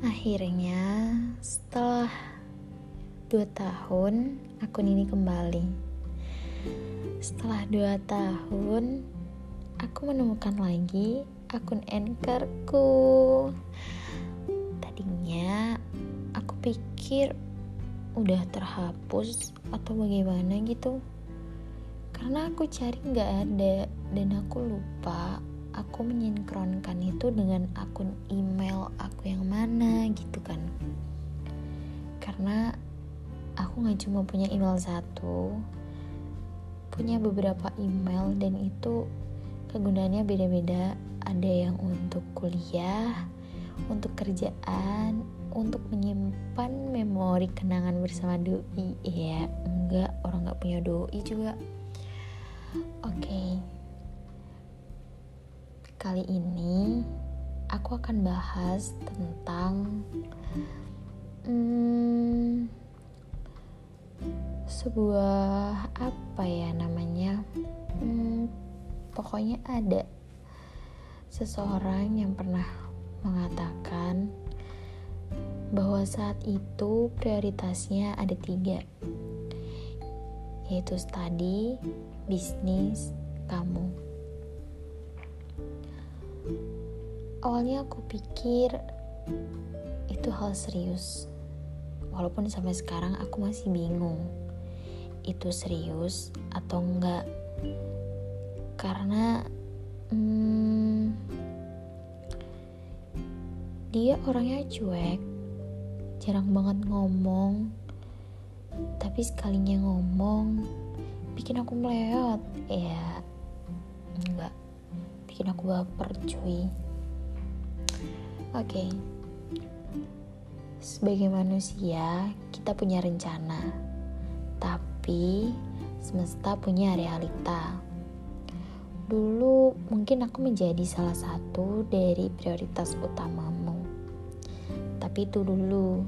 Akhirnya, setelah dua tahun, akun ini kembali. Setelah dua tahun, aku menemukan lagi akun anchorku. Tadinya, aku pikir udah terhapus atau bagaimana gitu. Karena aku cari nggak ada dan aku lupa aku menyinkronkan itu dengan akun email aku yang mana gitu kan. Karena aku nggak cuma punya email satu punya beberapa email dan itu kegunaannya beda-beda. Ada yang untuk kuliah untuk kerjaan untuk menyimpan memori kenangan bersama doi. Ya enggak orang nggak punya doi juga. Oke Kali ini aku akan bahas tentang hmm, sebuah apa ya namanya? Hmm, pokoknya ada seseorang yang pernah mengatakan bahwa saat itu prioritasnya ada tiga yaitu study, bisnis, kamu. Awalnya aku pikir itu hal serius. Walaupun sampai sekarang aku masih bingung. Itu serius atau enggak? Karena hmm, dia orangnya cuek, jarang banget ngomong. Tapi sekalinya ngomong, bikin aku meleot. Ya, enggak. Bikin aku baper cuy. Oke, okay. sebagai manusia kita punya rencana, tapi semesta punya realita. Dulu mungkin aku menjadi salah satu dari prioritas utamamu, tapi itu dulu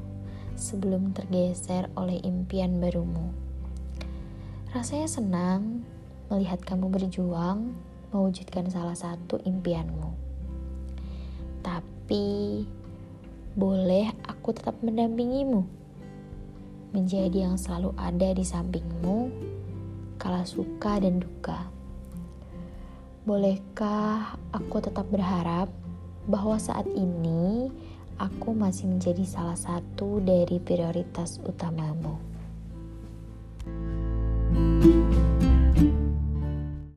sebelum tergeser oleh impian barumu. Rasanya senang melihat kamu berjuang mewujudkan salah satu impianmu. Tapi boleh aku tetap mendampingimu, menjadi yang selalu ada di sampingmu, kala suka dan duka. Bolehkah aku tetap berharap bahwa saat ini aku masih menjadi salah satu dari prioritas utamamu? thank you